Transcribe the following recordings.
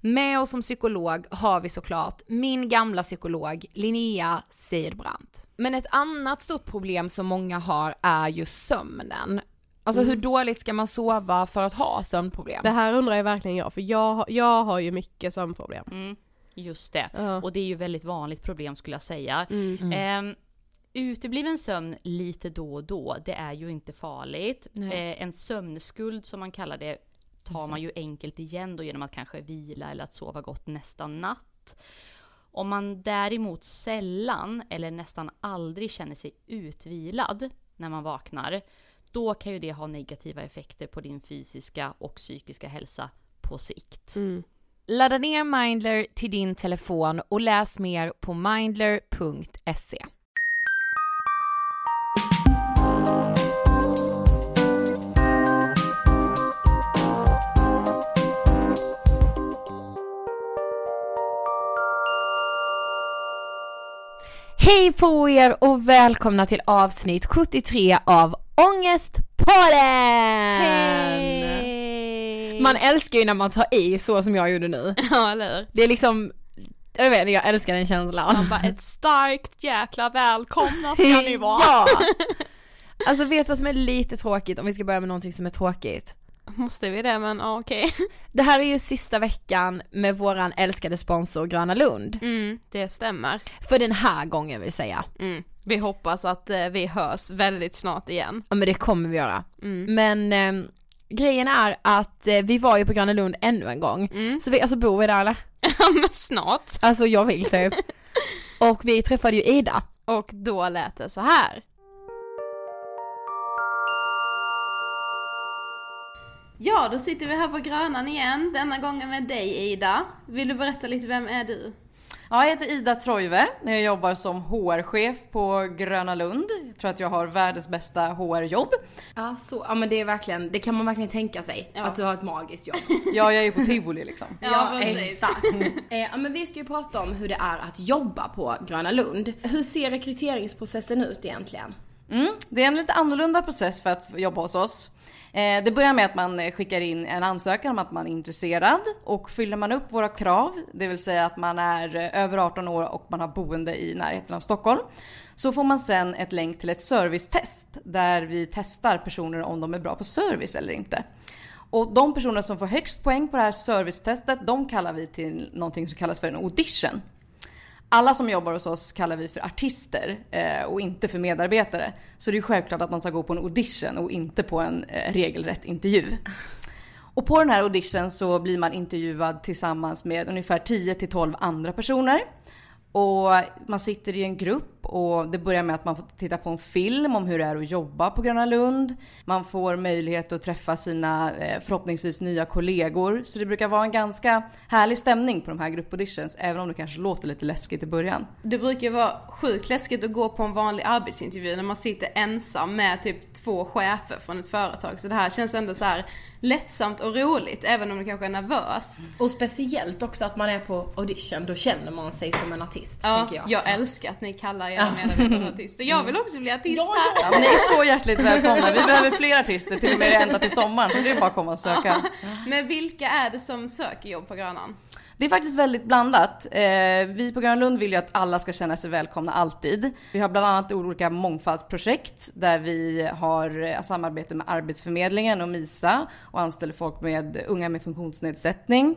Med oss som psykolog har vi såklart min gamla psykolog Linnea Seidbrant. Men ett annat stort problem som många har är ju sömnen. Alltså Mm. hur dåligt ska man sova för att ha sömnproblem? Det här undrar jag verkligen jag, för jag, har- jag har ju mycket sömnproblem. Mm, just det. Ja. Och det är ju väldigt vanligt problem skulle jag säga. Mm. Ehm, utebliven sömn lite då och då, det är ju inte farligt. Eh, en sömnskuld som man kallar det tar man ju enkelt igen då genom att kanske vila eller att sova gott nästa natt. Om man däremot sällan eller nästan aldrig känner sig utvilad när man vaknar, då kan ju det ha negativa effekter på din fysiska och psykiska hälsa på sikt. Mm. Ladda ner Mindler till din telefon och läs mer på mindler.se. Hej på er och välkomna till avsnitt 73 av Ångestpodden! Hej! Man älskar ju när man tar i så som jag gjorde nu. Ja, eller hur? Det är liksom, jag vet inte, jag älskar den känslan. Man bara ett starkt jäkla välkomna ska ni vara. ja! Alltså vet du vad som är lite tråkigt om vi ska börja med någonting som är tråkigt? Måste vi det men ja, okej. Det här är ju sista veckan med våran älskade sponsor Gröna Lund. Mm, det stämmer. För den här gången vill säga. Mm. Vi hoppas att eh, vi hörs väldigt snart igen. Ja men det kommer vi göra. Mm. Men eh, grejen är att eh, vi var ju på Gröna Lund ännu en gång. Mm. Så vi, alltså bor vi där eller? Ja men snart. Alltså jag vill typ. Och vi träffade ju Ida. Och då lät det så här. Ja, då sitter vi här på Grönan igen, denna gången med dig Ida. Vill du berätta lite, vem är du? Ja, jag heter Ida Trojve. Jag jobbar som HR-chef på Gröna Lund. Jag tror att jag har världens bästa HR-jobb. Ja, så, ja men det är verkligen, det kan man verkligen tänka sig. Ja. Att du har ett magiskt jobb. Ja, jag är på tivoli liksom. exakt. eh, ja, men vi ska ju prata om hur det är att jobba på Gröna Lund. Hur ser rekryteringsprocessen ut egentligen? Mm, det är en lite annorlunda process för att jobba hos oss. Eh, det börjar med att man eh, skickar in en ansökan om att man är intresserad och fyller man upp våra krav, det vill säga att man är eh, över 18 år och man har boende i närheten av Stockholm, så får man sen ett länk till ett servicetest där vi testar personer om de är bra på service eller inte. Och de personer som får högst poäng på det här servicetestet, de kallar vi till någonting som kallas för en audition. Alla som jobbar hos oss kallar vi för artister eh, och inte för medarbetare. Så det är självklart att man ska gå på en audition och inte på en eh, regelrätt intervju. Och på den här audition så blir man intervjuad tillsammans med ungefär 10 till 12 andra personer. Och man sitter i en grupp och det börjar med att man får titta på en film om hur det är att jobba på Gröna Lund. Man får möjlighet att träffa sina eh, förhoppningsvis nya kollegor. Så det brukar vara en ganska härlig stämning på de här gruppauditions, även om det kanske låter lite läskigt i början. Det brukar vara sjukt läskigt att gå på en vanlig arbetsintervju när man sitter ensam med typ två chefer från ett företag. Så det här känns ändå så här lättsamt och roligt, även om det kanske är nervöst. Och speciellt också att man är på audition, då känner man sig som en artist, Ja, tänker jag. jag älskar att ni kallar era medarbetare artister. Jag vill också bli artist här. Ja, men ni är så hjärtligt välkomna. Vi behöver fler artister, till och med ända till sommaren. Så det är bara att komma och söka. Men vilka är det som söker jobb på Grönan? Det är faktiskt väldigt blandat. Eh, vi på Gröna Lund vill ju att alla ska känna sig välkomna alltid. Vi har bland annat olika mångfaldsprojekt där vi har eh, samarbete med Arbetsförmedlingen och MISA och anställer folk med unga med funktionsnedsättning.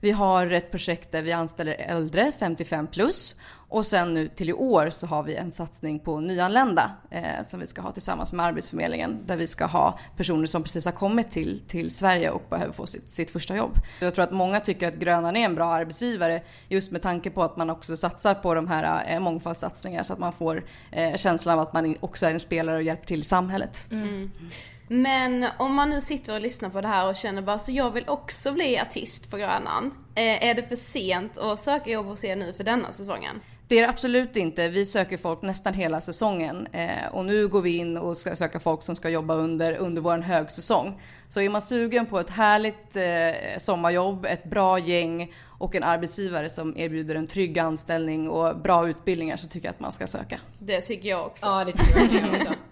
Vi har ett projekt där vi anställer äldre, 55 plus. Och sen nu till i år så har vi en satsning på nyanlända eh, som vi ska ha tillsammans med Arbetsförmedlingen. Där vi ska ha personer som precis har kommit till, till Sverige och behöver få sitt, sitt första jobb. Jag tror att många tycker att Grönan är en bra arbetsgivare just med tanke på att man också satsar på de här eh, mångfaldssatsningar så att man får eh, känslan av att man också är en spelare och hjälper till i samhället. Mm. Men om man nu sitter och lyssnar på det här och känner bara så jag vill också bli artist på Grönan. Eh, är det för sent att söka jobb hos er nu för denna säsongen? Det är det absolut inte. Vi söker folk nästan hela säsongen. Eh, och nu går vi in och ska söka folk som ska jobba under, under vår högsäsong. Så är man sugen på ett härligt eh, sommarjobb, ett bra gäng och en arbetsgivare som erbjuder en trygg anställning och bra utbildningar så tycker jag att man ska söka. Det tycker jag också. Ja, det tycker jag också.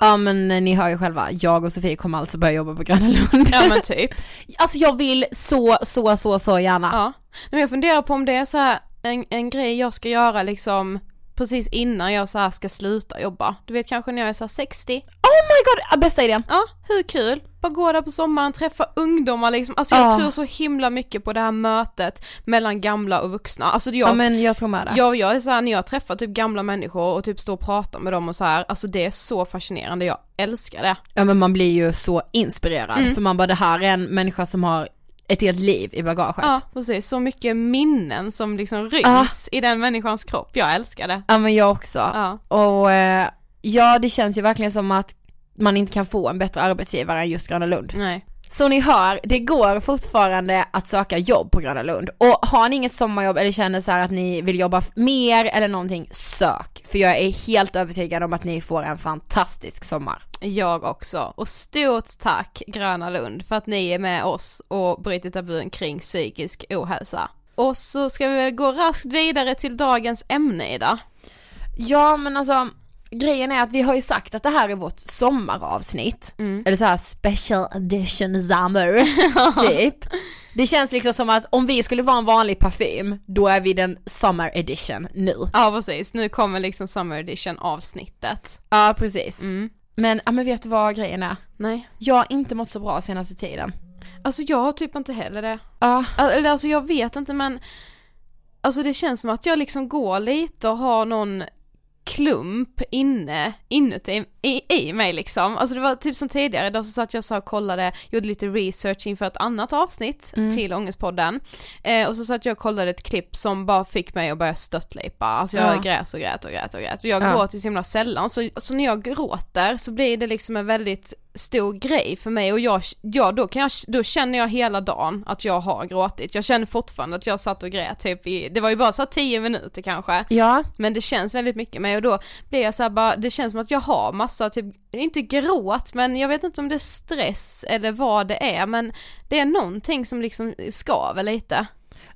Ja men eh, ni hör ju själva, jag och Sofie kommer alltså börja jobba på Gröna Lund. Ja men typ. Alltså jag vill så, så, så, så gärna. Ja. Men jag funderar på om det är så här en, en grej jag ska göra liksom precis innan jag så ska sluta jobba. Du vet kanske när jag är så här 60. Oh my god, bästa idén! Ja, hur kul? Bara gå där på sommaren, träffa ungdomar liksom. Alltså jag Ja. tror så himla mycket på det här mötet mellan gamla och vuxna. Alltså jag, Ja men jag tror med det. jag, jag är så här, när jag träffar typ gamla människor och typ står och pratar med dem och så här, alltså det är så fascinerande, jag älskar det. Ja men man blir ju så inspirerad Mm. för man bara det här är en människa som har ett helt liv i bagaget. Ja, precis. Så mycket minnen som liksom ryms i den människans kropp. Jag älskar det. Ja men jag också. Ja. Och eh, ja det känns ju verkligen som att man inte kan få en bättre arbetsgivare än just Gröna Lund. Nej. Så ni hör, det går fortfarande att söka jobb på Gröna Lund. Och har ni inget sommarjobb eller känner så att ni vill jobba mer eller någonting, sök. För jag är helt övertygad om att ni får en fantastisk sommar. Jag också. Och stort tack Gröna Lund för att ni är med oss och bryter tabun kring psykisk ohälsa. Och så ska vi väl gå raskt vidare till dagens ämne idag. Ja men alltså grejen är att vi har ju sagt att det här är vårt sommaravsnitt. Mm. Eller så här special edition summer, typ. Det känns liksom som att om vi skulle vara en vanlig parfym, då är vi den summer edition nu. Ja precis, nu kommer liksom Summer Edition avsnittet. Ja precis. Mm. Men, ja men vet du vad grejen är? Nej. Jag har inte mått så bra senaste tiden. Alltså jag har typ inte heller det. Ja. Eller alltså jag vet inte men Alltså det känns som att jag liksom går lite och har någon klump inne, inuti i, i mig liksom. Alltså det var typ som tidigare idag så satt jag så och kollade, gjorde lite research inför ett annat avsnitt Mm. till Ångestpodden. Eh, och så satt jag och kollade ett klipp som bara fick mig att börja störtlipa. Alltså jag Ja. grät och grät och grät och grät. Och jag Ja. gråter så himla sällan så, så när jag gråter så blir det liksom en väldigt stor grej för mig och jag, ja, då, kan jag, då känner jag hela dagen att jag har gråtit. Jag känner fortfarande att jag satt och grät typ i, det var ju bara så 10 minuter kanske. Ja. Men det känns väldigt mycket med och då blir jag så här bara, det känns som att jag har massa typ, inte gråt men jag vet inte om det är stress eller vad det är men det är någonting som liksom skaver lite.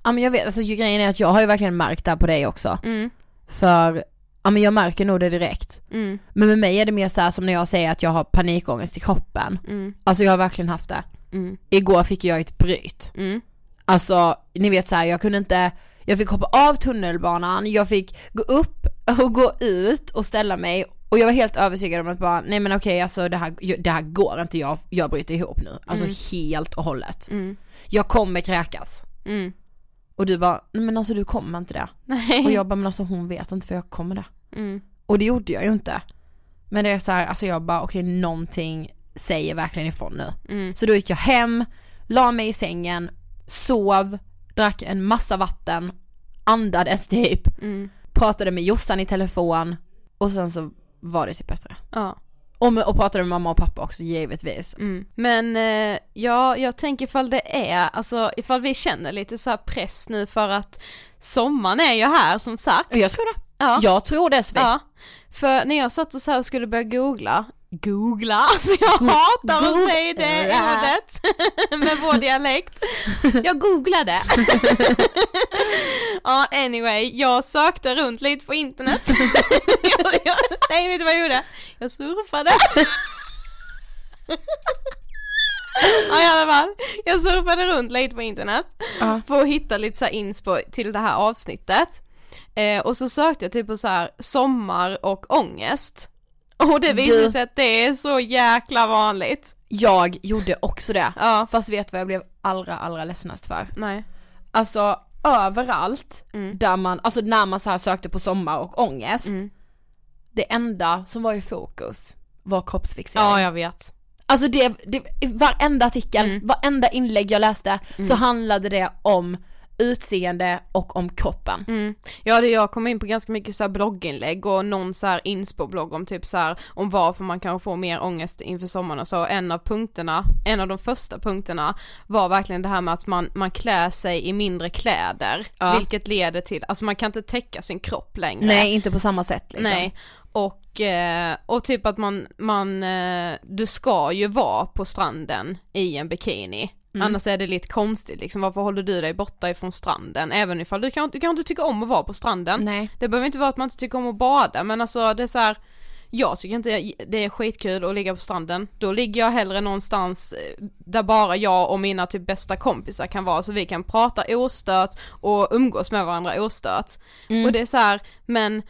Ja men jag vet, alltså grejen är att jag har ju verkligen märkt det här på dig också. Mm, För, ja men jag märker nog det direkt. mm, Men med mig är det mer så här som när jag säger att jag har panikångest i kroppen. mm, Alltså jag har verkligen haft det. mm, Igår fick jag ett bryt. mm. Alltså, ni vet så här, jag kunde inte, jag fick hoppa av tunnelbanan, jag fick gå upp och gå ut och ställa mig Och jag var helt övertygad om att bara, nej men okej alltså det här, det här går inte, jag, jag bryter ihop nu. Alltså Mm. helt och hållet. Mm. Jag kommer kräkas. Mm. Och du bara, nej men alltså du kommer inte det. Nej. Och jag bara, men alltså hon vet inte för jag kommer det. Mm. Och det gjorde jag ju inte. Men det är så här, alltså jag bara okej någonting säger verkligen ifrån nu. Mm. Så då gick jag hem, la mig i sängen, sov, drack en massa vatten, andades typ, Mm. pratade med Jossan i telefon och sen så var det typ bättre. Ja. Och, och pratade med mamma och pappa också givetvis. Mm. Men eh, ja, jag tänker ifall det är, alltså ifall vi känner lite så press nu för att sommaren är ju här som sagt. Jag tror det. Ja. Jag tror det Sofie. Ja, för när jag satt och så skulle börja googla, googla, alltså jag hatar att säga det ordet med vår dialekt. Jag googlade. Ja, anyway, jag sökte runt lite på internet. jag, jag, nej, vet du vad jag gjorde? Jag surfade. Ja i alla fall, jag surfade runt lite på internet Ja. för att hitta lite så inspo till det här avsnittet. Eh, och så sökte jag typ på så här sommar och ångest. Och det visade sig att det är så jäkla vanligt. Jag gjorde också det. Ja. Fast vet vad jag blev allra allra ledsenast för? Nej. Alltså överallt Mm. där man, alltså när man så här sökte på sommar och ångest. Mm. Det enda som var i fokus var kroppsfixering. Ja jag vet. Alltså det, det, varenda artikel, Mm. varenda inlägg jag läste så handlade det om utseende och om kroppen. Mm. Ja det jag kom in på ganska mycket så här blogginlägg och någon så här inspo-blogg om typ så här om varför man kan få mer ångest inför sommaren och så en av punkterna, en av de första punkterna var verkligen det här med att man, man klär sig i mindre kläder Ja. vilket leder till, alltså man kan inte täcka sin kropp längre. Nej inte på samma sätt liksom. Nej, och, eh, och typ att man, man, eh, du ska ju vara på stranden i en bikini. Mm. Annars är det lite konstigt liksom, varför håller du dig borta ifrån stranden? Även ifall du kan, du kan inte tycka om att vara på stranden. Nej. Det behöver inte vara att man inte tycker om att bada men alltså det är så här. Jag tycker inte det är skitkul att ligga på stranden. Då ligger jag hellre någonstans eh, där bara jag och mina typ bästa kompisar kan vara så vi kan prata ostört och umgås med varandra ostört. Mm. Och det är så här, men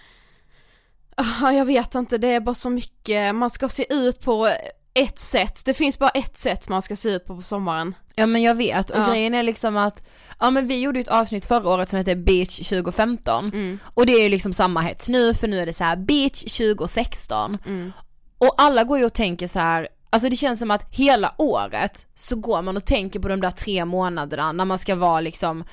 ah, jag vet inte, det är bara så mycket, man ska se ut på ett sätt, det finns bara ett sätt man ska se ut på på sommaren. Ja men jag vet och Ja. grejen är liksom att, ja men vi gjorde ett avsnitt förra året som heter Beach 2015 Mm. och det är ju liksom samma hets nu för nu är det så här Beach 2016 Mm. och alla går ju och tänker så här Alltså det känns som att hela året så går man och tänker på de där tre månaderna när man ska vara liksom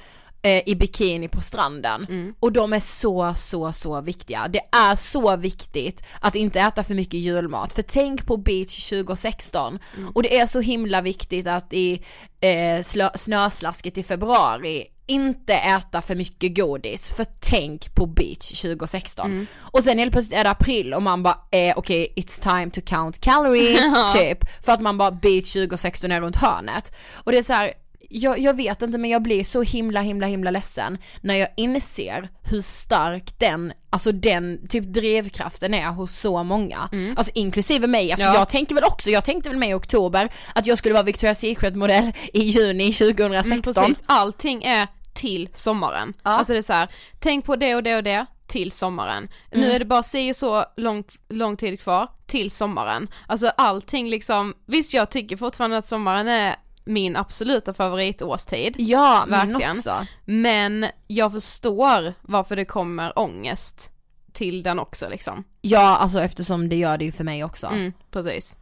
i bikini på stranden. Mm. Och de är så, så, så viktiga. Det är så viktigt att inte äta för mycket julmat. För tänk på beach 2016. Mm. Och det är så himla viktigt att i eh, slö, snöslasket i februari inte äta för mycket godis, för tänk på beach 2016. Och sen helt plötsligt är det april och man bara, eh, okej it's time to count calories, typ. För att man bara beach 2016 är runt hörnet. Och det är så här, jag, jag vet inte men jag blir så himla himla himla ledsen när jag inser hur stark den, alltså den typ drivkraften är hos så många. Alltså inklusive mig, alltså Ja. jag tänker väl också, jag tänkte väl med i oktober att jag skulle vara Victoria's Secret modell i juni 2016. Mm, precis, allting är till sommaren. Ja. Alltså det är så här, tänk på det och det och det till sommaren. Nu Mm. är det bara si och så lång, lång tid kvar till sommaren. Alltså allting liksom, visst jag tycker fortfarande att sommaren är min absoluta favoritårstid. Ja, Verkligen. också. Men jag förstår varför det kommer ångest till den också liksom. Ja, alltså eftersom det gör det ju för mig också. Mm, precis.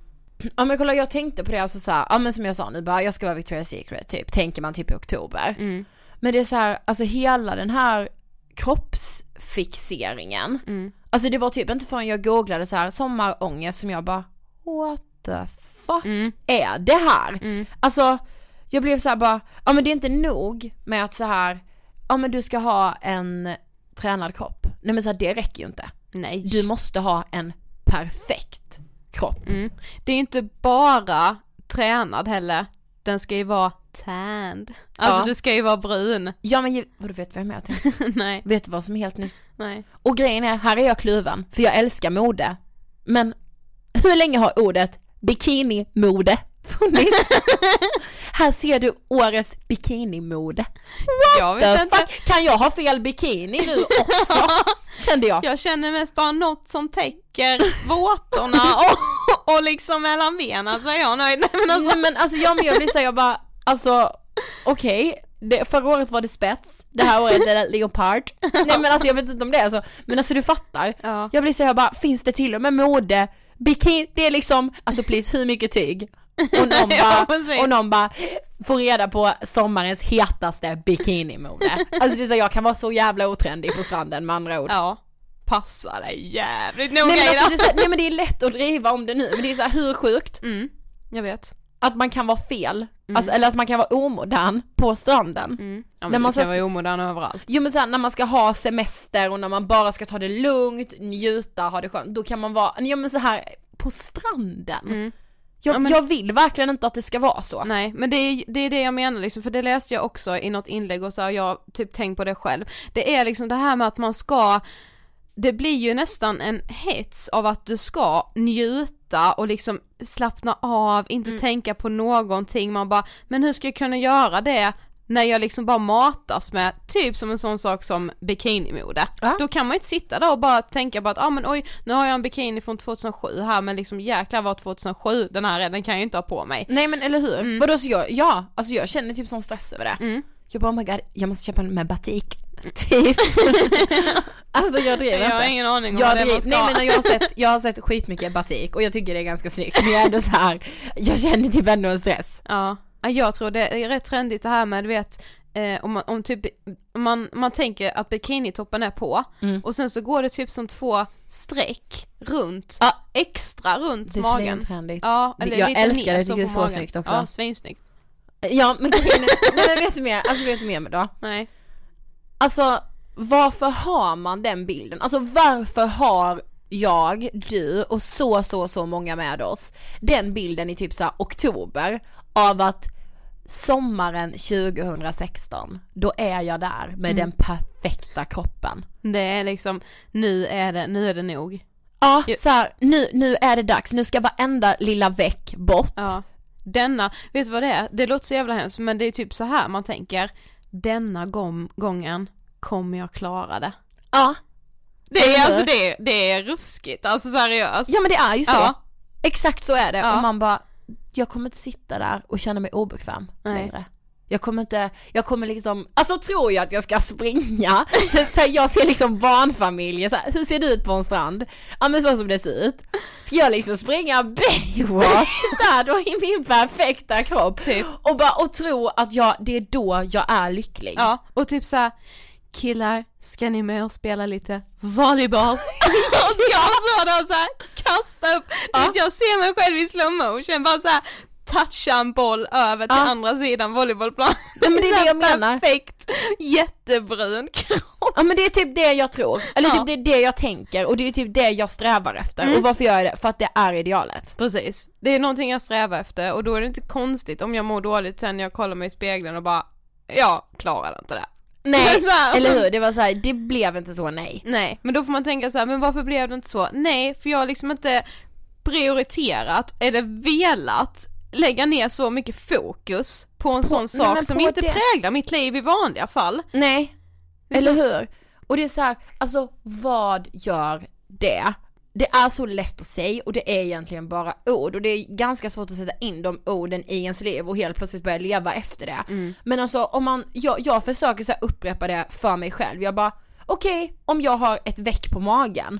Ja men kolla jag tänkte på det alltså såhär, ja men som jag sa nu bara jag ska vara Victoria's Secret typ, tänker man typ i oktober. Mm. Men det är så här, alltså hela den här kroppsfixeringen, Mm. alltså det var typ inte förrän jag googlade så här sommarångest som jag bara what the fuck Mm. är det här? Mm. Alltså jag blev så här bara, ja men det är inte nog med att så här, ja men du ska ha en tränad kropp. Nej men så här, det räcker ju inte. Nej. Du måste ha en perfekt kropp. Mm. Det är ju inte bara tränad heller, den ska ju vara tanned. Alltså Ja. du ska ju vara brun. Ja men ju- vadå vet du vad jag menar? Nej, Vet du vad som är helt nytt? nej. Och grejen är, här är jag kluven, för jag älskar mode. Men hur länge har ordet bikinimode funnits. här ser du årets bikinimode. Jag The vet inte. fuck? Kan jag ha fel bikini nu också? Kände jag. Jag känner mest bara något som täcker våtorna och, och liksom mellan benen så är jag nöjd. Nej men alltså, Nej men alltså jag, jag blir så här, jag bara, alltså okej, det, förra året var det spets, det här året är det leopard. Nej men alltså jag vet inte om det är så, men alltså du fattar. Ja. Jag blir så här, jag bara, finns det till och med mode, bikini, det är liksom, alltså please hur mycket tyg? Och någon Ja, bara, precis. och någon bara får reda på sommarens hetaste bikinimode. Alltså det är så, jag kan vara så jävla otrendig på stranden med andra ord. ja. Passa dig jävligt noga Nej men, alltså, det är så, nej men det är lätt att driva om det nu, men det är så här, hur sjukt? Mm, jag vet. att man kan vara fel, alltså, eller att man kan vara omodern på stranden. Mm. Ja, När man kan så- vara omodern överallt. Jo men sen när man ska ha semester och när man bara ska ta det lugnt, njuta, ha det skönt, då kan man vara, ja men så här på stranden. Mm. Jag, Ja, men- jag vill verkligen inte att det ska vara så. Nej, men det är, det är det jag menar liksom, för det läste jag också i något inlägg och så har jag typ tänkt på det själv. Det är liksom det här med att man ska, det blir ju nästan en hets av att du ska njuta och liksom slappna av, inte Mm. tänka på någonting, man bara, men hur ska jag kunna göra det när jag liksom bara matas med, typ som en sån sak som bikinimode. Ja. Då kan man inte sitta där och bara tänka på att, ah, men oj, nu har jag en bikini från 2007 här men liksom jäklar var 2007 den här är, den kan jag ju inte ha på mig. Nej men eller hur? Vadå så jag, ja, alltså jag känner typ sån stress över det. Mm. Jag bara oh my god, jag måste köpa en med batik. Typ. alltså jag driver Jag har inte. ingen aning om Jag, vad det man ska. nej men jag har, sett, jag har sett skitmycket batik och jag tycker det är ganska snyggt men jag är ändå så här, jag känner typ ändå en stress. Ja, Ja, jag tror det är rätt trendigt det här med du vet eh, om, man, om typ, om man, man tänker att bikinitoppen är på Mm. och sen så går det typ som två streck runt, Ja. extra runt Det är magen. svintrendigt. Ja, eller jag lite älskar det, jag tycker det är så magen. snyggt också. Ja, svinsnyggt. Ja men nej men vet du mer, alltså vet du mer då? Nej. Alltså varför har man den bilden? Alltså varför har jag, du och så så så många med oss den bilden i typ så oktober av att sommaren 2016 då är jag där med den perfekta kroppen. Det är liksom, nu är det, nu är det nog. Ja, så här, nu, nu är det dags, nu ska varenda lilla veck bort. Ja. Denna, vet du vad det är? Det låter så jävla hemskt men det är typ så här man tänker, denna gång, gången kommer jag klara det. Ja. Det är alltså det, det är ruskigt, alltså seriöst. Ja men det är ju så. Ja. Exakt så är det Ja. och man bara, jag kommer inte sitta där och känna mig obekväm Nej. längre. Jag kommer inte, jag kommer liksom, alltså tror jag att jag ska springa, så, så här, jag ser liksom barnfamiljer så här, hur ser det ut på en strand? Ja men så som det ser ut. Ska jag liksom springa Baywatch där då i min perfekta kropp? Typ. Och bara, och tro att jag, det är då jag är lycklig. Ja, och typ såhär, killar, ska ni med och spela lite volleyboll? och ska jag så då såhär, kasta upp, vet, jag ser mig själv i slow motion, bara såhär toucha en boll över till Ja. andra sidan volleybollplanen. Ja, men det är det jag menar. Perfekt, jättebrun kropp. Ja men det är typ det jag tror, eller Ja. typ det är det jag tänker och det är typ det jag strävar efter och varför gör jag det? För att det är idealet. Precis, det är någonting jag strävar efter och då är det inte konstigt om jag mår dåligt sen jag kollar mig i spegeln och bara, jag klarar inte det. Nej, eller hur? Det var så här, det blev inte så nej. Nej, men då får man tänka så här, men varför blev det inte så? Nej, för jag har liksom inte prioriterat eller velat lägga ner så mycket fokus på en sån nej, sak som på inte det- präglar mitt liv i vanliga fall. Nej, eller hur? Och det är så här, alltså vad gör det? Det är så lätt att säga och det är egentligen bara ord och det är ganska svårt att sätta in de orden i ens liv och helt plötsligt börja leva efter det. Men alltså om man, jag, jag försöker så upprepa det för mig själv, jag bara okej om jag har ett veck på magen,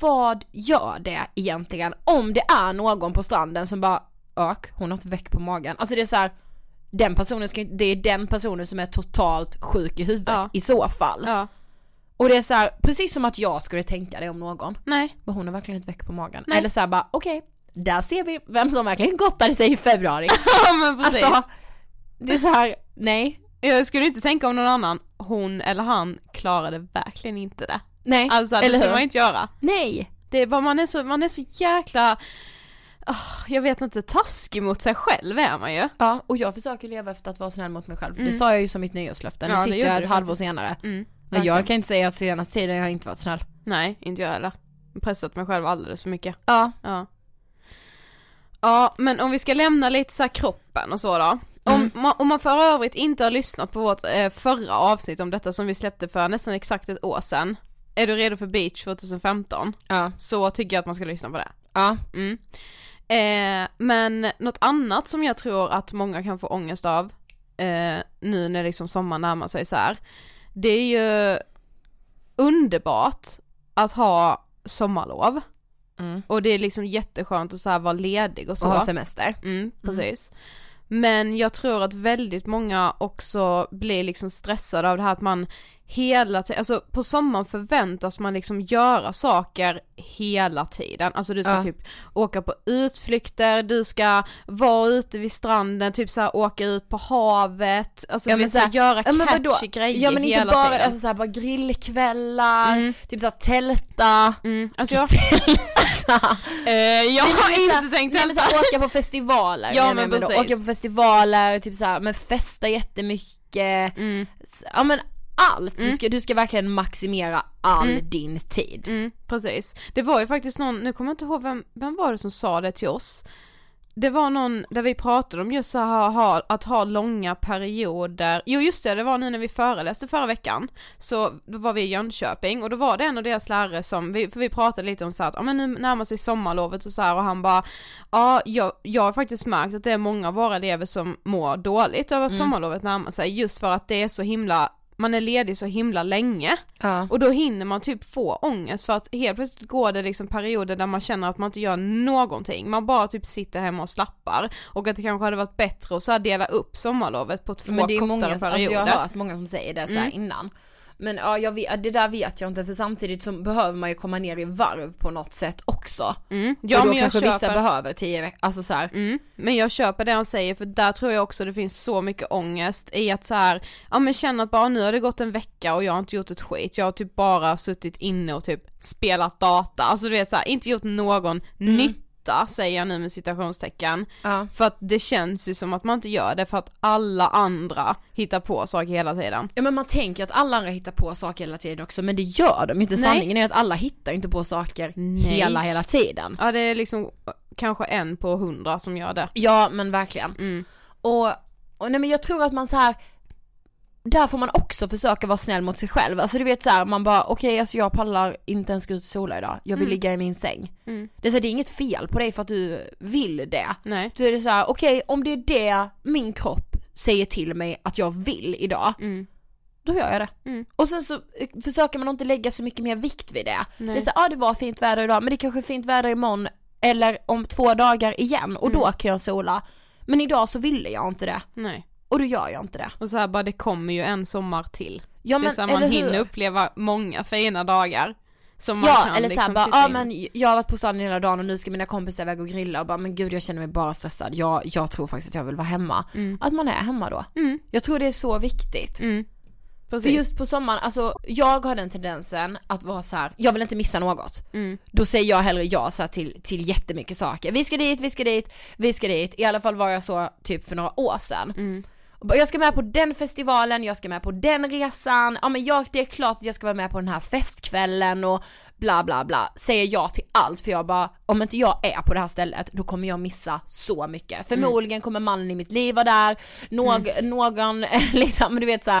vad gör det egentligen om det är någon på stranden som bara ök, hon har ett veck på magen. Alltså det är så här, den personen ska, det är den personen som är totalt sjuk i huvudet Ja. i så fall. Ja, Och det är så här, precis som att jag skulle tänka det om någon. nej. Men hon har verkligen ett veck på magen. Nej. Eller så här bara, okej, där ser vi vem som verkligen gottade sig i februari. Ja men precis. alltså, det är så här, nej, jag skulle inte tänka om någon annan, hon eller han klarade verkligen inte det. nej, Alltså det eller skulle hur? man inte göra. Nej, Det är bara, man är så, man är så jäkla, ah, jag vet inte, taskig mot sig själv är man ju. ja, och jag försöker leva efter att vara snäll mot mig själv. Det Mm. sa jag ju som mitt nyårslöfte, nu Ja, det sitter jag ett halvår senare. Mm, Men jag kan inte säga att senaste tiden jag har inte varit snäll. Nej, inte jag heller. Pressat mig själv alldeles för mycket. Ja. Ja. Ja, men om vi ska lämna lite så kroppen och så då. Om, Mm. man, om man för övrigt inte har lyssnat på vårt eh, förra avsnitt om detta som vi släppte för nästan exakt ett år sedan. Är du redo för beach 2015? Ja. Så tycker jag att man ska lyssna på det. Ja. Mm. Eh, men något annat som jag tror att många kan få ångest av eh, nu när liksom sommaren närmar sig så här. Det är ju underbart att ha sommarlov. Mm. Och det är liksom jätteskönt att så här vara ledig och så. Och ha semester. Mm, precis. Men jag tror att väldigt många också blir liksom stressade av det här att man hela tiden, alltså på sommaren förväntas man liksom göra saker hela tiden. Alltså du ska Ja. typ åka på utflykter, du ska vara ute vid stranden, typ så här åka ut på havet, alltså Ja, men vet, så här, så här- göra Ja, men catchy grejer Ja men inte hela bara, tiden. alltså såhär bara grillkvällar, Mm. typ såhär tälta. Mm, alltså jag, tälta. eh, jag har inte tänkt Nej men såhär åka på festivaler Ja, men med då. precis. Åka på festivaler, typ såhär men festa jättemycket. Mm. Ja men allt, du, ska, du ska verkligen maximera all din tid. Mm, precis. Det var ju faktiskt någon, nu kommer jag inte ihåg vem, vem var det som sa det till oss? Det var någon där vi pratade om just så här, ha, att ha långa perioder, jo just det, det var nu när vi föreläste förra veckan, så då var vi i Jönköping och då var det en av deras lärare som, vi, för vi pratade lite om så här att, ja men nu närmar sig sommarlovet och så här och han bara, ja jag, jag har faktiskt märkt att det är många av våra elever som mår dåligt över att sommarlovet närmar sig just för att det är så himla man är ledig så himla länge Ja. och då hinner man typ få ångest för att helt plötsligt går det liksom perioder där man känner att man inte gör någonting, man bara typ sitter hemma och slappar och att det kanske hade varit bättre att så dela upp sommarlovet på två Men det är kortare många, alltså perioder. jag har hört många som säger det så Mm. innan. Men ja, jag vet, det där vet jag inte för samtidigt så behöver man ju komma ner i varv på något sätt också. Mm. Ja, och då men jag kanske vissa köper, behöver tio veckor, alltså så mm. men jag köper det han säger för där tror jag också det finns så mycket ångest i att så här, ja men känna att bara nu har det gått en vecka och jag har inte gjort ett skit, jag har typ bara suttit inne och typ spelat data, alltså du vet så här, inte gjort någon nytta säger jag nu med citationstecken. Ja. För att det känns ju som att man inte gör det för att alla andra hittar på saker hela tiden. Ja men man tänker att alla andra hittar på saker hela tiden också men det gör de inte. Nej. Sanningen är att alla hittar inte på saker Nej. hela hela tiden. Ja det är liksom kanske en på hundra som gör det. Ja men verkligen. Mm. Och, och nej men jag tror att man så här där får man också försöka vara snäll mot sig själv. Alltså du vet så här, man bara okej alltså jag pallar inte ens gå ut och sola idag. Jag vill Mm. ligga i min säng. Mm. Det är, så här, det är inget fel på dig för att du vill det. Nej. Då är det så här, okej om det är det min kropp säger till mig att jag vill idag, Mm. då gör jag det. Mm. Och sen så eh, försöker man inte lägga så mycket mer vikt vid det. Nej. Det är så här, ja det var fint väder idag men det kanske är fint väder imorgon eller om två dagar igen och då Mm. kan jag sola. Men idag så ville jag inte det Nej. Och då gör jag inte det. Och så här bara det kommer ju en sommar till. Ja det är men så här, man eller hinner hur? uppleva många fina dagar. Som man Ja kan eller såhär liksom bara, chippa ja in. men jag har varit på stranden hela dagen och nu ska mina kompisar iväg och grilla och bara men gud jag känner mig bara stressad, jag, jag tror faktiskt att jag vill vara hemma. Mm. Att man är hemma då. Mm. Jag tror det är så viktigt. Mm. För Precis. just på sommaren, alltså jag har den tendensen att vara så här: jag vill inte missa något. Mm. Då säger jag hellre ja så till, till jättemycket saker. Vi ska dit, vi ska dit, vi ska dit. I alla fall var jag så typ för några år sedan. Mm. Och bara, Jag ska med på den festivalen, jag ska med på den resan, ja men jag, det är klart att jag ska vara med på den här festkvällen och bla bla bla. Säger ja till allt för jag bara, om inte jag är på det här stället då kommer jag missa så mycket. Förmodligen kommer mannen i mitt liv vara där, någ, någon liksom, du vet så här,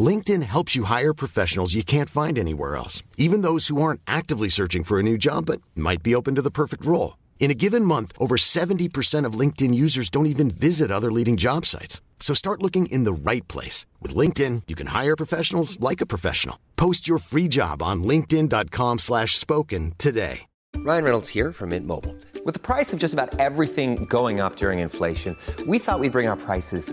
LinkedIn helps you hire professionals you can't find anywhere else, even those who aren't actively searching for a new job but might be open to the perfect role. In a given month, over 70% of LinkedIn users don't even visit other leading job sites. So start looking in the right place. With LinkedIn, you can hire professionals like a professional. Post your free job on linkedin.com slash spoken today. Ryan Reynolds here from Mint Mobile. With the price of just about everything going up during inflation, we thought we'd bring our prices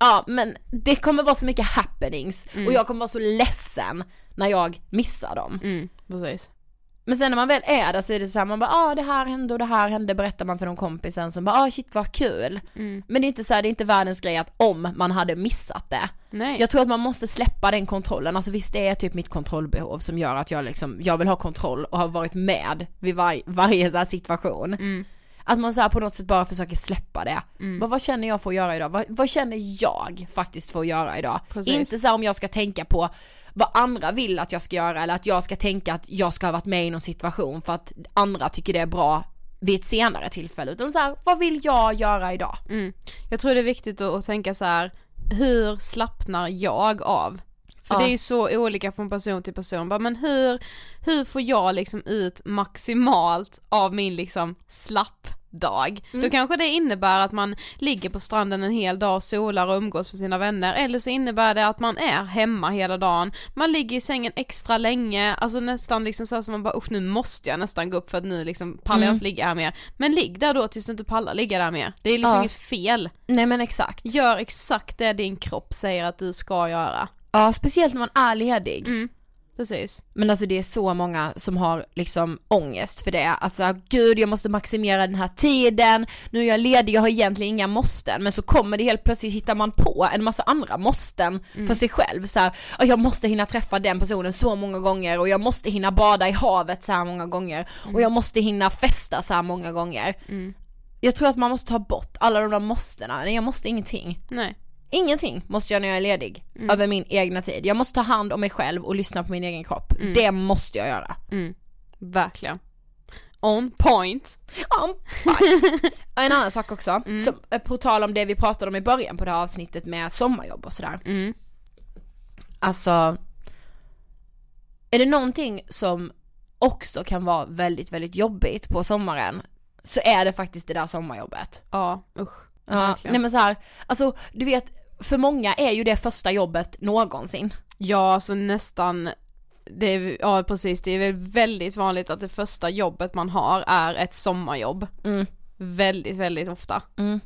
Ja men det kommer vara så mycket happenings och jag kommer vara så ledsen när jag missar dem. Mm, precis. Men sen när man väl är där så är det så här, man bara ah det här hände och det här hände berättar man för någon kompisen som bara ah shit vad kul. Mm. Men det är inte så här, det är inte världens grej att om man hade missat det. Nej. Jag tror att man måste släppa den kontrollen, alltså visst det är typ mitt kontrollbehov som gör att jag liksom, jag vill ha kontroll och har varit med vid var, varje så här situation. Mm. Att man så på något sätt bara försöker släppa det. Vad, vad känner jag för att göra idag? Vad, vad känner jag faktiskt för att göra idag? Precis. Inte så om jag ska tänka på vad andra vill att jag ska göra eller att jag ska tänka att jag ska ha varit med i någon situation för att andra tycker det är bra vid ett senare tillfälle utan så här, vad vill jag göra idag? Mm. Jag tror det är viktigt att, att tänka så här. hur slappnar jag av? För Ja. det är ju så olika från person till person, bara, men hur, hur får jag liksom ut maximalt av min liksom slappdag? Då kanske det innebär att man ligger på stranden en hel dag och solar och umgås med sina vänner, eller så innebär det att man är hemma hela dagen, man ligger i sängen extra länge, alltså nästan liksom så som man bara usch nu måste jag nästan gå upp för att nu liksom pallar jag inte ligga här mer. Men ligg där då tills du inte pallar ligga där mer, det är liksom Ja. inget fel. Nej men exakt. Gör exakt det din kropp säger att du ska göra. Ja speciellt när man är ledig. Mm. Precis. Men alltså det är så många som har liksom ångest för det. Alltså gud jag måste maximera den här tiden, nu är jag ledig, jag har egentligen inga måsten. Men så kommer det helt plötsligt, hittar man på en massa andra måsten för sig själv. Så här, "Ja, jag måste hinna träffa den personen så många gånger och jag måste hinna bada i havet så här många gånger. Och jag måste hinna festa så här många gånger. Jag tror att man måste ta bort alla de där måstena, jag måste ingenting. Nej. Ingenting måste jag när jag är ledig, över min egna tid. Jag måste ta hand om mig själv och lyssna på min egen kropp. Det måste jag göra. Mm. Verkligen. On point. Ja, Och en annan sak också, som, eh, på tal om det vi pratade om i början på det här avsnittet med sommarjobb och sådär. Mm. Alltså, är det någonting som också kan vara väldigt, väldigt jobbigt på sommaren, så är det faktiskt det där sommarjobbet. Ja, usch. Ja, Verkligen. nej men så här, alltså du vet, för många är ju det första jobbet någonsin. Ja, alltså nästan det är, ja precis, det är väl väldigt vanligt att det första jobbet man har är ett sommarjobb. Mm. Väldigt, väldigt ofta. Mm.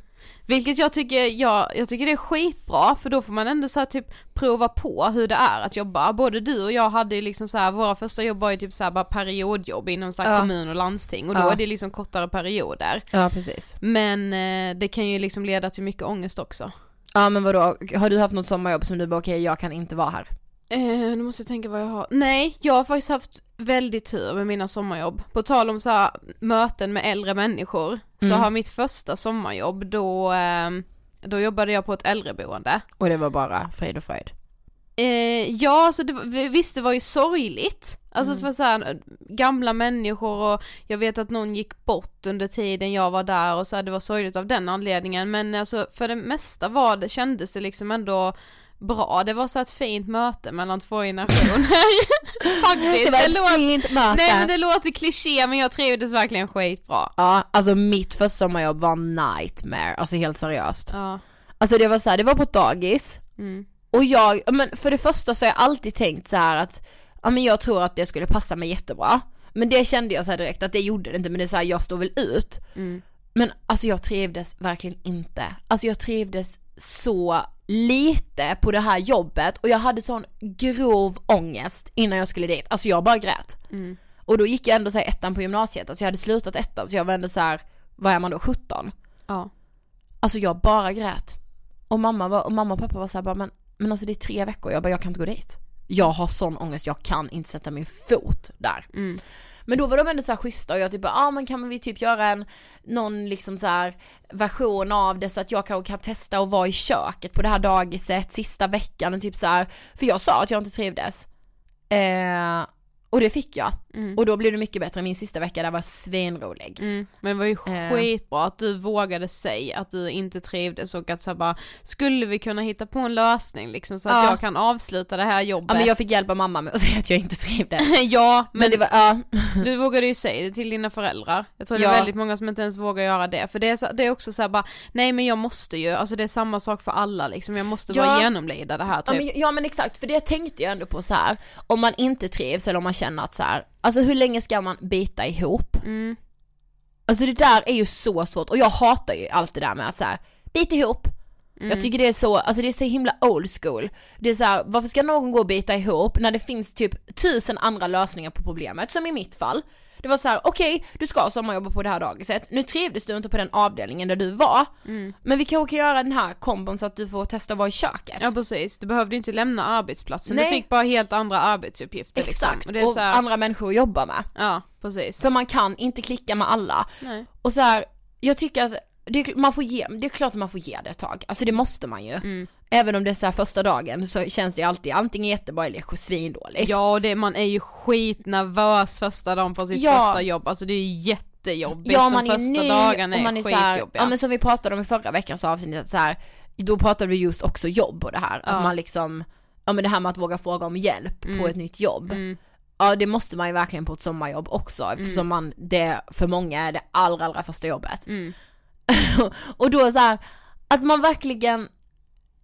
Vilket jag tycker, ja, jag tycker det är skitbra för då får man ändå så här typ prova på hur det är att jobba. Både du och jag hade ju liksom så här, våra första jobb var ju typ så här bara periodjobb inom så här Ja. kommun och landsting och då Ja. är det liksom kortare perioder. Ja precis. Men eh, det kan ju liksom leda till mycket ångest också. Ja men vadå, har du haft något sommarjobb som du bara okej jag kan inte vara här? Eh, nu måste jag tänka vad jag har. Nej, jag har faktiskt haft väldigt tur med mina sommarjobb. På tal om så här möten med äldre människor, så Mm. har mitt första sommarjobb då, eh, då jobbade jag på ett äldreboende. Och det var bara frid och fröjd. Eh, ja, alltså det, visst det var ju sorgligt. Alltså för så här, gamla människor och jag vet att någon gick bort under tiden jag var där och så här, det var sorgligt av den anledningen men alltså för det mesta var det, kändes det liksom ändå bra, det var så ett fint möte mellan två generationer. Faktiskt. Det var ett låter- fint möte. Nej men det låter kliché men jag trivdes verkligen skitbra. Ja, alltså mitt första sommarjobb var nightmare, alltså helt seriöst. Ja. Alltså det var så här, det var på ett dagis, Mm. Och jag, men för det första så har jag alltid tänkt så här att, ja men jag tror att det skulle passa mig jättebra. Men det kände jag så direkt att det gjorde det inte, men det är så här, jag står väl ut. Mm. Men alltså jag trivdes verkligen inte. Alltså jag trivdes så lite på det här jobbet och jag hade sån grov ångest innan jag skulle dit. Alltså jag bara grät. Mm. Och då gick jag ändå så ettan på gymnasiet, alltså jag hade slutat ettan så jag var ändå så här, vad är man då, 17? Ja. Alltså jag bara grät. Och mamma, var, och, mamma och pappa var så här, bara, men, men alltså det är tre veckor, jag bara jag kan inte gå dit. Jag har sån ångest, jag kan inte sätta min fot där. Mm. Men då var de ändå så här schyssta och jag typ ja ah, men kan vi typ göra en, någon liksom så här version av det så att jag kanske kan testa att vara i köket på det här dagiset sista veckan och typ så här, för jag sa att jag inte trivdes. Eh, och det fick jag. Och då blev det mycket bättre, min sista vecka där var svinrolig. Mm. Men det var ju Eh. skitbra att du vågade säga att du inte trivdes och att så bara, skulle vi kunna hitta på en lösning liksom så att Ja. jag kan avsluta det här jobbet? Ja men jag fick hjälp av mamma med att säga att jag inte trivdes. ja, men, Men det var, ja. du vågade ju säga det till dina föräldrar. Jag tror det Ja. är väldigt många som inte ens vågar göra det, för det är, så, det är också så här bara, nej men jag måste ju, alltså det är samma sak för alla liksom, jag måste Ja. bara genomlida det här Ja typ. men, ja men exakt, för det tänkte jag ändå på så här. om man inte trivs eller om man känner att så här, alltså hur länge ska man bita ihop? Mm. Alltså det där är ju så svårt och jag hatar ju allt det där med att så här, bit ihop. Mm. Jag tycker det är så, alltså det är så himla old school. Det är så här, varför ska någon gå och bita ihop när det finns typ tusen andra lösningar på problemet, som i mitt fall. Det var så här: okej du ska sommarjobba på det här dagiset, nu trivdes du inte på den avdelningen där du var, men vi kanske kan göra den här kombon så att du får testa att vara i köket. Ja precis, du behövde inte lämna arbetsplatsen, Nej. du fick bara helt andra arbetsuppgifter Exakt, liksom. och, det är så här, andra människor att jobba med. Ja, precis. För man kan inte klicka med alla. Nej. Och så här, jag tycker att det, man får ge, det är klart att man får ge det ett tag, alltså det måste man ju. Mm. Även om det är så första dagen så känns det alltid antingen jättebra eller svindåligt. Ja, och det, man är ju skitnervös första dagen på sitt Ja. första jobb, alltså det är ju jättejobbigt, Ja de man är första ny dagarna och är, man är skitjobbiga. ja men som vi pratade om i förra veckans avsnitt, så här, då pratade vi just också jobb och det här, Ja. att man liksom, ja men det här med att våga fråga om hjälp på Mm. ett nytt jobb. Mm. Ja det måste man ju verkligen på ett sommarjobb också eftersom man, det för många är det allra allra första jobbet. Mm. och då så här, att man verkligen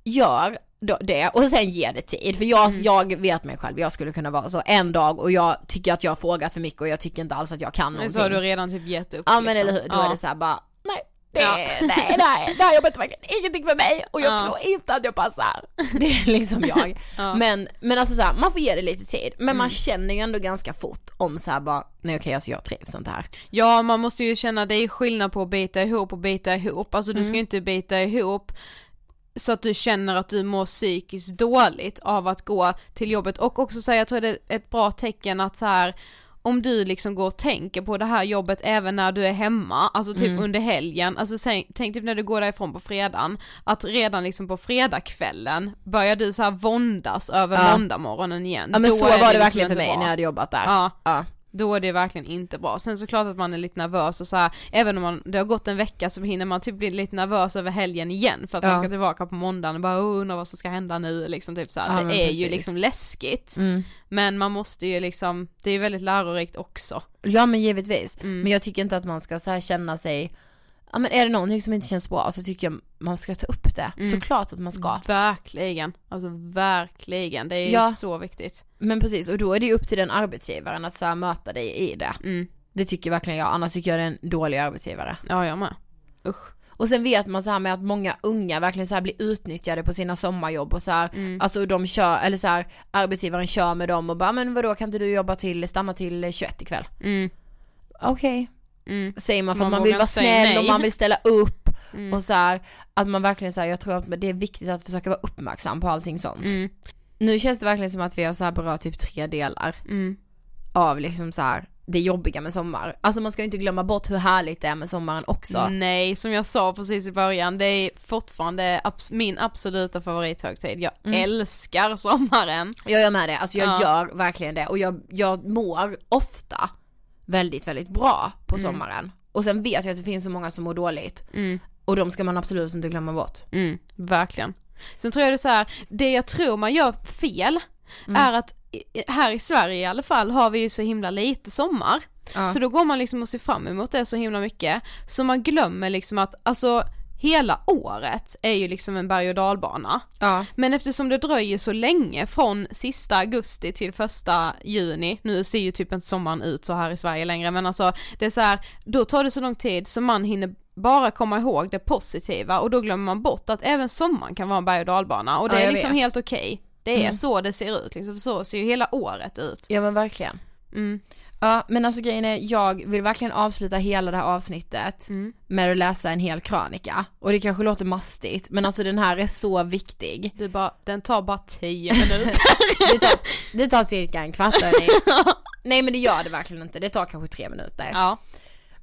gör det och sen ger det tid. För jag, Mm. jag vet mig själv, jag skulle kunna vara så en dag och jag tycker att jag har frågat för mycket och jag tycker inte alls att jag kan Men någonting. så har du redan typ gett upp Ja men liksom. eller hur, då ja. är det så här bara, det, Ja. nej, nej, det här jobbet är verkligen ingenting för mig och jag Ja. tror inte att jag passar. Det är liksom jag. Ja. Men, men alltså så här, man får ge det lite tid, men man Mm. känner ju ändå ganska fort om så här bara, nej okej alltså jag trivs inte här. Ja, man måste ju känna, det är skillnad på att bita ihop och bita ihop, alltså du ska Mm. ju inte bita ihop så att du känner att du mår psykiskt dåligt av att gå till jobbet och också säga, jag tror det är ett bra tecken att så här om du liksom går och tänker på det här jobbet även när du är hemma, alltså typ Mm. under helgen, alltså tänk, tänk typ när du går därifrån på fredagen, att redan liksom på fredagskvällen börjar du så här våndas över Ja. måndagmorgonen igen. Ja men Då så var det liksom verkligen för mig bra. när jag hade jobbat där. Ja. ja. Då är det verkligen inte bra. Sen såklart att man är lite nervös och så här, även om man, det har gått en vecka så hinner man typ bli lite nervös över helgen igen för att Ja. man ska tillbaka på måndagen och bara oh, undrar vad som ska hända nu liksom typ så här. Ja, Det är ju precis. liksom läskigt. Mm. Men man måste ju liksom, det är ju väldigt lärorikt också. Ja men givetvis, Mm. men jag tycker inte att man ska så känna sig Ja men är det någonting som inte känns bra så tycker jag man ska ta upp det, Mm. såklart att man ska. Verkligen, alltså verkligen, det är ju Ja. så viktigt. Men precis, och då är det ju upp till den arbetsgivaren att så här möta dig i det. Mm. Det tycker verkligen jag, annars tycker jag det är en dålig arbetsgivare. Ja jag med. Usch. Och sen vet man så här med att många unga verkligen så här blir utnyttjade på sina sommarjobb och så här, Mm. alltså de kör, eller så här, arbetsgivaren kör med dem och bara men vadå kan inte du jobba till, stanna till 21 ikväll? Mm. Okej. Mm. Säger man för Man att man vill vara snäll och man vill ställa upp Mm. och så här, att man verkligen här, jag tror att det är viktigt att försöka vara uppmärksam på allting sånt. Mm. Nu känns det verkligen som att vi har så här berört typ tre delar Mm. av liksom så här det jobbiga med sommar. Alltså man ska ju inte glömma bort hur härligt det är med sommaren också. Nej, som jag sa precis i början, det är fortfarande abs- min absoluta favorithögtid. Jag Mm. älskar sommaren. Jag gör med det, alltså jag Ja. gör verkligen det och jag, jag mår ofta väldigt, väldigt bra på Mm. sommaren. Och sen vet jag att det finns så många som mår dåligt Mm. och de ska man absolut inte glömma bort. Mm, verkligen. Sen tror jag det är så här, det jag tror man gör fel Mm. är att här i Sverige i alla fall har vi ju så himla lite sommar. Ja. Så då går man liksom och ser fram emot det så himla mycket, så man glömmer liksom att alltså hela året är ju liksom en berg och dalbana. Ja. Men eftersom det dröjer så länge från sista augusti till första juni, nu ser ju typ inte sommaren ut så här i Sverige längre men alltså det är så här, då tar det så lång tid så man hinner bara komma ihåg det positiva och då glömmer man bort att även sommaren kan vara en berg och dalbana och det Ja, är liksom vet. helt okej. Det är Mm. så det ser ut liksom, så ser ju hela året ut. Ja men verkligen. Mm. Ja men alltså grejen är, jag vill verkligen avsluta hela det här avsnittet Mm. med att läsa en hel krönika. Och det kanske låter mastigt men alltså den här är så viktig. Du bara, den tar bara 10 minuter. Det tar, det tar cirka en kvart. Nej men det gör det verkligen inte, det tar kanske tre minuter. ja.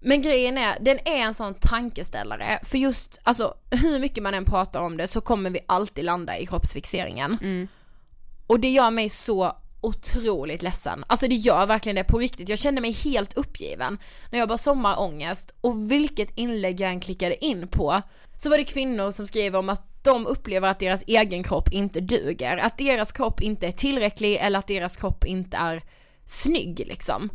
Men grejen är, den är en sån tankeställare, för just, alltså hur mycket man än pratar om det så kommer vi alltid landa i kroppsfixeringen. Mm. Och det gör mig så otroligt ledsen. Alltså det gör verkligen det på riktigt. Jag kände mig helt uppgiven när jag bara sommarångest och vilket inlägg jag än klickade in på så var det kvinnor som skriver om att de upplever att deras egen kropp inte duger, att deras kropp inte är tillräcklig eller att deras kropp inte är snygg liksom.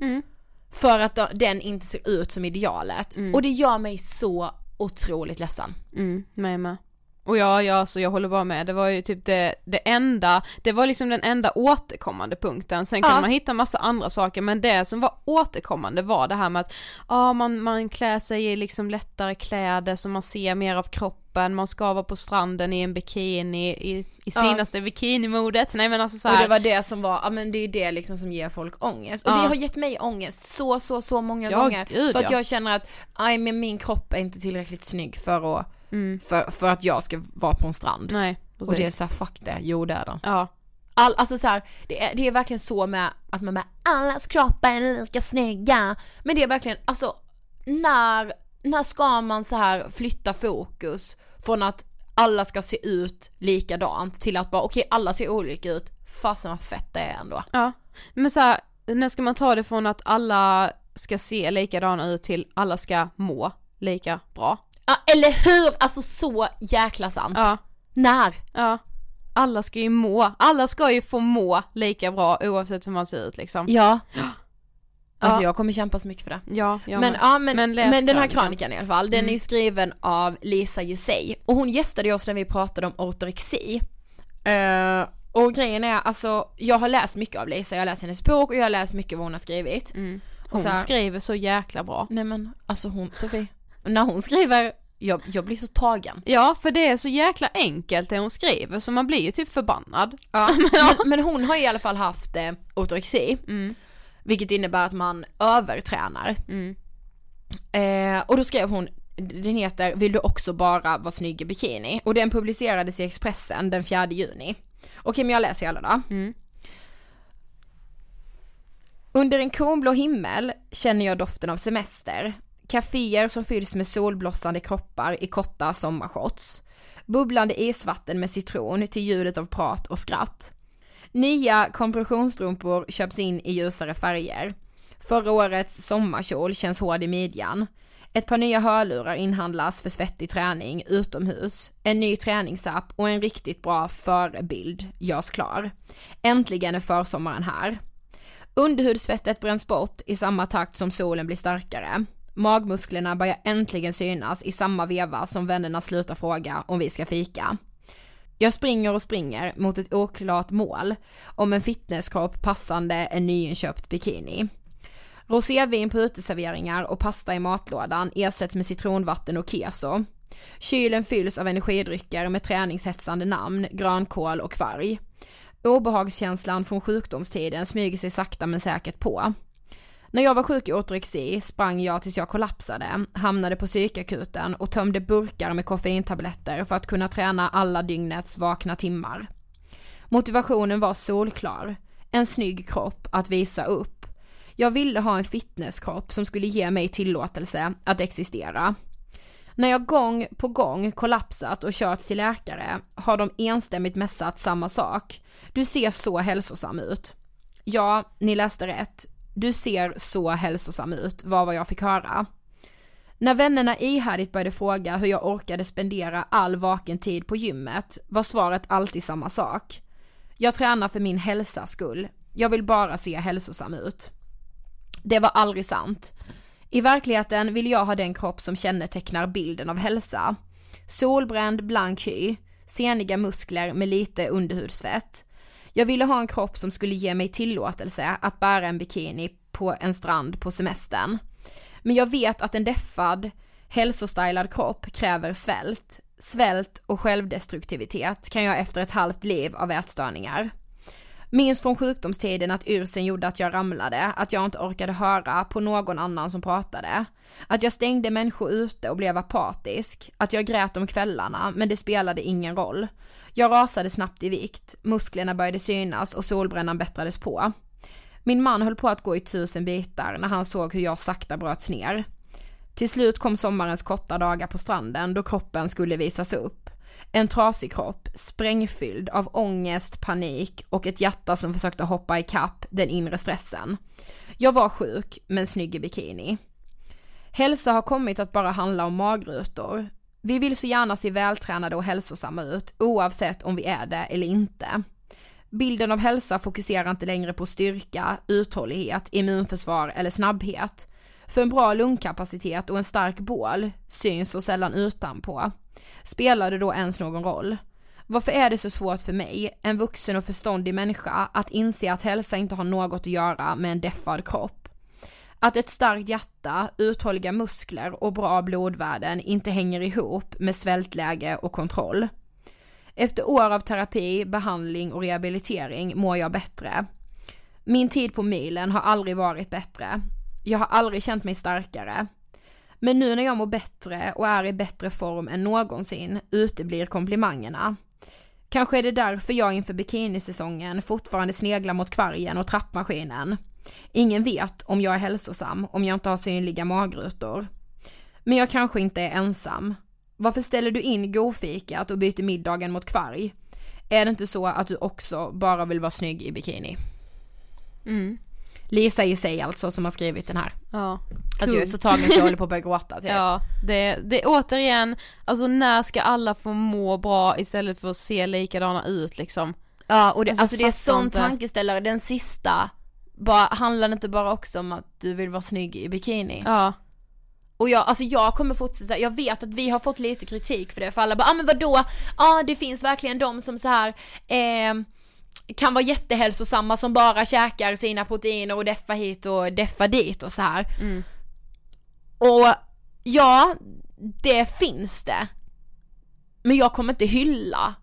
För att den inte ser ut som idealet. Och det gör mig så otroligt ledsen. Mm, mig med. Och ja, ja, så jag håller bara med. Det var ju typ det, det enda, det var liksom den enda återkommande punkten. Sen kunde Ja. man hitta massa andra saker, men det som var återkommande var det här med att, ja man, man klär sig i liksom lättare kläder så man ser mer av kroppen, man ska vara på stranden i en bikini, i, i Ja. senaste bikinimodet. Nej men alltså så Och här, det var det som var, ja men det är det liksom som ger folk ångest. Och Ja. det har gett mig ångest så, så, så många Ja, gånger. gud, för att ja. jag känner att, nej men min kropp är inte tillräckligt snygg för att, Mm. för, för att jag ska vara på en strand. Nej, Och det är precis. såhär, fuck det, jo det är det. Ja. All, alltså så här, det, är, det är verkligen så med att man med allas kroppar är lika snygga. Men det är verkligen, alltså när, när ska man så här flytta fokus från att alla ska se ut likadant till att bara okej alla ser olika ut, fasen vad fett det är ändå. Ja, men så här, när ska man ta det från att alla ska se likadana ut till alla ska må lika bra? Ja eller hur, alltså så jäkla sant. Ja. När? Ja. Alla ska ju må, alla ska ju få må lika bra oavsett hur man ser ut liksom. Ja. Alltså Ja. jag kommer kämpa så mycket för det. Ja, men med. ja men, Men men, den här krönikan. krönikan i alla fall, den Mm. är ju skriven av Lisa Jusey och hon gästade oss när vi pratade om ortorexi. Eh, och grejen är alltså, jag har läst mycket av Lisa, jag har läst hennes bok och jag har läst mycket vad hon har skrivit. Mm. Hon så här- skriver så jäkla bra. Nej men alltså hon, Sofie, när hon skriver, jag, jag blir så tagen. Ja, för det är så jäkla enkelt det hon skriver så man blir ju typ förbannad. Ja, men, men hon har i alla fall haft eh, ortorexi, Mm. vilket innebär att man övertränar. Mm. Eh, och då skrev hon, den heter Vill du också bara vara snygg i bikini? Och den publicerades i Expressen den 4 juni. Okej men jag läser alla då. Mm. Under en kornblå himmel känner jag doften av semester. Caféer som fylls med solblossande kroppar i korta sommarshorts. Bubblande isvatten med citron till ljudet av prat och skratt. Nya kompressionsstrumpor köps in i ljusare färger. Förra årets sommarkjol känns hård i midjan. Ett par nya hörlurar inhandlas för svettig träning utomhus. En ny träningsapp och en riktigt bra förebild görs klar. Äntligen är försommaren här. Underhudsfettet bränns bort i samma takt som solen blir starkare. Magmusklerna börjar äntligen synas i samma veva som vännerna slutar fråga om vi ska fika. Jag springer och springer mot ett oklart mål om en fitnesskropp passande en nyinköpt bikini. Rosévin på uteserveringar och pasta i matlådan ersätts med citronvatten och keso. Kylen fylls av energidrycker med träningshetsande namn, grönkål och kvarg. Obehagskänslan från sjukdomstiden smyger sig sakta men säkert på. När jag var sjuk i ortorexi sprang jag tills jag kollapsade, hamnade på psykakuten och tömde burkar med koffeintabletter för att kunna träna alla dygnets vakna timmar. Motivationen var solklar, en snygg kropp att visa upp. Jag ville ha en fitnesskropp som skulle ge mig tillåtelse att existera. När jag gång på gång kollapsat och körts till läkare har de enstämmigt mässat samma sak. Du ser så hälsosam ut. Ja, ni läste rätt. Du ser så hälsosam ut, var vad jag fick höra. När vännerna ihärdigt började fråga hur jag orkade spendera all vaken tid på gymmet var svaret alltid samma sak. Jag tränar för min hälsas skull. Jag vill bara se hälsosam ut. Det var aldrig sant. I verkligheten vill jag ha den kropp som kännetecknar bilden av hälsa. Solbränd, blank hy, seniga muskler med lite underhudsfett. Jag ville ha en kropp som skulle ge mig tillåtelse att bära en bikini på en strand på semestern. Men jag vet att en deffad, hälsostylad kropp kräver svält. Svält och självdestruktivitet kan jag efter ett halvt liv av ätstörningar. Minns från sjukdomstiden att yrseln gjorde att jag ramlade, att jag inte orkade höra på någon annan som pratade. Att jag stängde människor ute och blev apatisk. Att jag grät om kvällarna, men det spelade ingen roll. Jag rasade snabbt i vikt, musklerna började synas och solbrännan bättrades på. Min man höll på att gå i tusen bitar när han såg hur jag sakta bröts ner. Till slut kom sommarens korta dagar på stranden då kroppen skulle visas upp. En trasig kropp, sprängfylld av ångest, panik och ett hjärta som försökte hoppa ikapp den inre stressen. Jag var sjuk, men snygg i bikini. Hälsa har kommit att bara handla om magrutor. Vi vill så gärna se vältränade och hälsosamma ut, oavsett om vi är det eller inte. Bilden av hälsa fokuserar inte längre på styrka, uthållighet, immunförsvar eller snabbhet. För en bra lungkapacitet och en stark bål syns så sällan utanpå. Spelar det då ens någon roll? Varför är det så svårt för mig, en vuxen och förståndig människa, att inse att hälsa inte har något att göra med en deffad kropp? Att ett starkt hjärta, uthålliga muskler och bra blodvärden inte hänger ihop med svältläge och kontroll. Efter år av terapi, behandling och rehabilitering mår jag bättre. Min tid på milen har aldrig varit bättre. Jag har aldrig känt mig starkare. Men nu när jag mår bättre och är i bättre form än någonsin uteblir komplimangerna. Kanske är det därför jag inför bikinisäsongen fortfarande sneglar mot kvargen och trappmaskinen. Ingen vet om jag är hälsosam om jag inte har synliga magrutor. Men jag kanske inte är ensam. Varför ställer du in godfikat och byter middagen mot kvarg? Är det inte så att du också bara vill vara snygg i bikini? Mm. Lisa i sig alltså som har skrivit den här. Ja. Alltså jag är så tagen så jag håller på att börja gråta typ. Ja, det, det återigen, alltså när ska alla få må bra istället för att se likadana ut liksom? Ja och det, Alltså, alltså, det är sån inte. tankeställare, den sista, bara, handlar det inte bara också om att du vill vara snygg i bikini? Ja. Och jag, alltså jag kommer fortsätta, jag vet att vi har fått lite kritik för det, för alla bara, ah men vadå, ja det finns verkligen de som så här eh, kan vara jättehälsosamma som bara käkar sina proteiner och deffa hit och deffa dit och så här. Mm. Och ja, det finns det. Men jag kommer inte hylla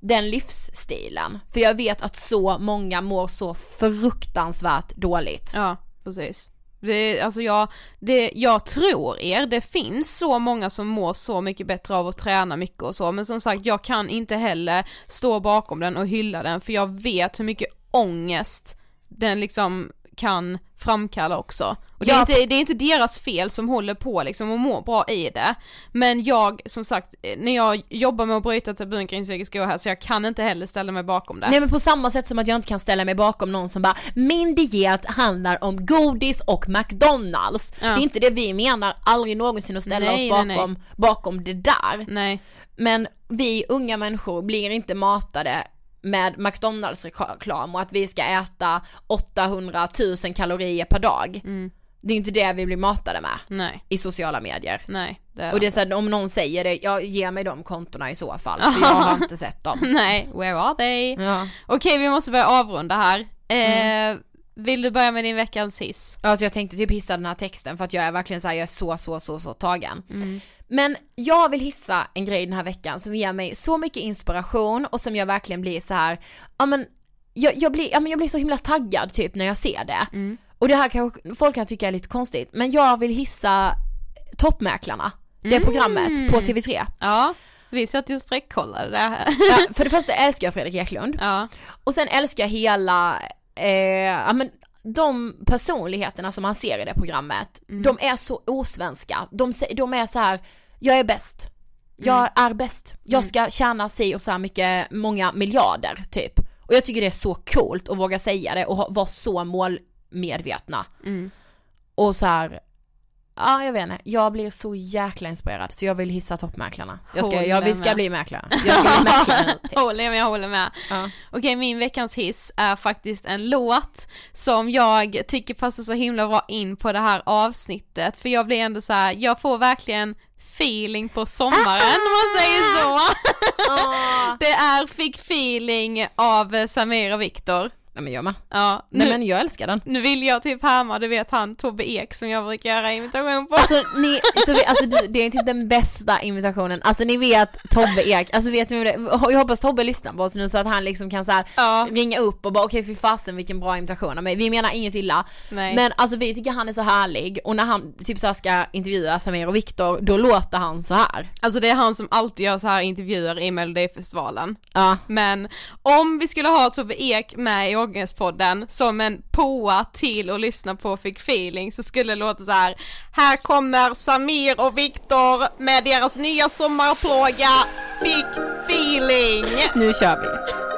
den livsstilen. För jag vet att så många mår så fruktansvärt dåligt. Ja, precis. Det, alltså jag, det, jag tror er, det finns så många som mår så mycket bättre av att träna mycket och så, men som sagt jag kan inte heller stå bakom den och hylla den för jag vet hur mycket ångest den liksom kan framkalla också. Och det, är Ja. inte, det är inte deras fel som håller på liksom och mår bra i det. Men jag, som sagt, när jag jobbar med att bryta tabun kring psykisk ohälsa, jag kan inte heller ställa mig bakom det. Nej men på samma sätt som att jag inte kan ställa mig bakom någon som bara Min diet handlar om godis och McDonalds. Ja. Det är inte det vi menar, aldrig någonsin att ställa Nej, oss nej, bakom, nej. bakom det där. Nej. Men vi unga människor blir inte matade med McDonalds reklam och att vi ska äta 800 000 kalorier per dag. Mm. Det är inte det vi blir matade med Nej. i sociala medier. Nej. Det Och det är så här, om någon säger det, ja ge mig de kontona i så fall, för jag har inte sett dem. Nej, where are they? Ja. Okej, vi måste börja avrunda här. Eh, Mm. Vill du börja med din veckans hiss? Alltså jag tänkte typ hissa den här texten för att jag är verkligen såhär, jag är så så så så tagen. Men jag vill hissa en grej den här veckan som ger mig så mycket inspiration och som jag verkligen blir så här, ja men jag, jag, blir, ja, men jag blir så himla taggad typ när jag ser det. Och det här kanske folk kan tycka är lite konstigt, men jag vill hissa Toppmäklarna, det programmet på TV3. Ja, vi satt ju och streckkollade det här. Ja, för det första älskar jag Fredrik Eklund. Ja. Och sen älskar jag hela, eh, ja men de personligheterna som man ser i det programmet, de är så osvenska. De, de är så här, jag är bäst. Jag är bäst. Jag ska tjäna sig och så här mycket, många miljarder typ. Och jag tycker det är så coolt att våga säga det och vara så målmedvetna. Och så här, ja jag vet inte, jag blir så jäkla inspirerad så jag vill hissa toppmäklarna. Jag ska, jag, vi ska bli mäklare. Jag ska bli mäklare håller med, jag håller med. Ja. Okej, min veckans hiss är faktiskt en låt som jag tycker passar så himla bra in på det här avsnittet, för jag blir ändå så här, jag får verkligen feeling på sommaren om man säger så. Det är Fick feeling av Samir och Viktor. Nej men jag med. Ja, Nej nu, men jag älskar den. nu vill jag typ härma, du vet han Tobbe Ek som jag brukar göra imitation på. Alltså, ni, så vi, alltså det är typ den bästa invitationen, alltså ni vet Tobbe Ek, alltså vet ni det, jag hoppas Tobbe lyssnar på oss nu så att han liksom kan så här Ja. ringa upp och bara okej fy fasen vilken bra imitation av mig, vi menar inget illa Nej. Men alltså vi tycker han är så härlig och när han typ så här ska intervjua Samir och Viktor då låter han så här. Alltså det är han som alltid gör så här intervjuer i Melodifestivalen. Ja. Men om vi skulle ha Tobbe Ek med i Ångestpodden som en påa till att lyssna på Fick feeling så skulle det låta så här. Här kommer Samir och Viktor med deras nya sommarplåga fick feeling! Nu kör vi!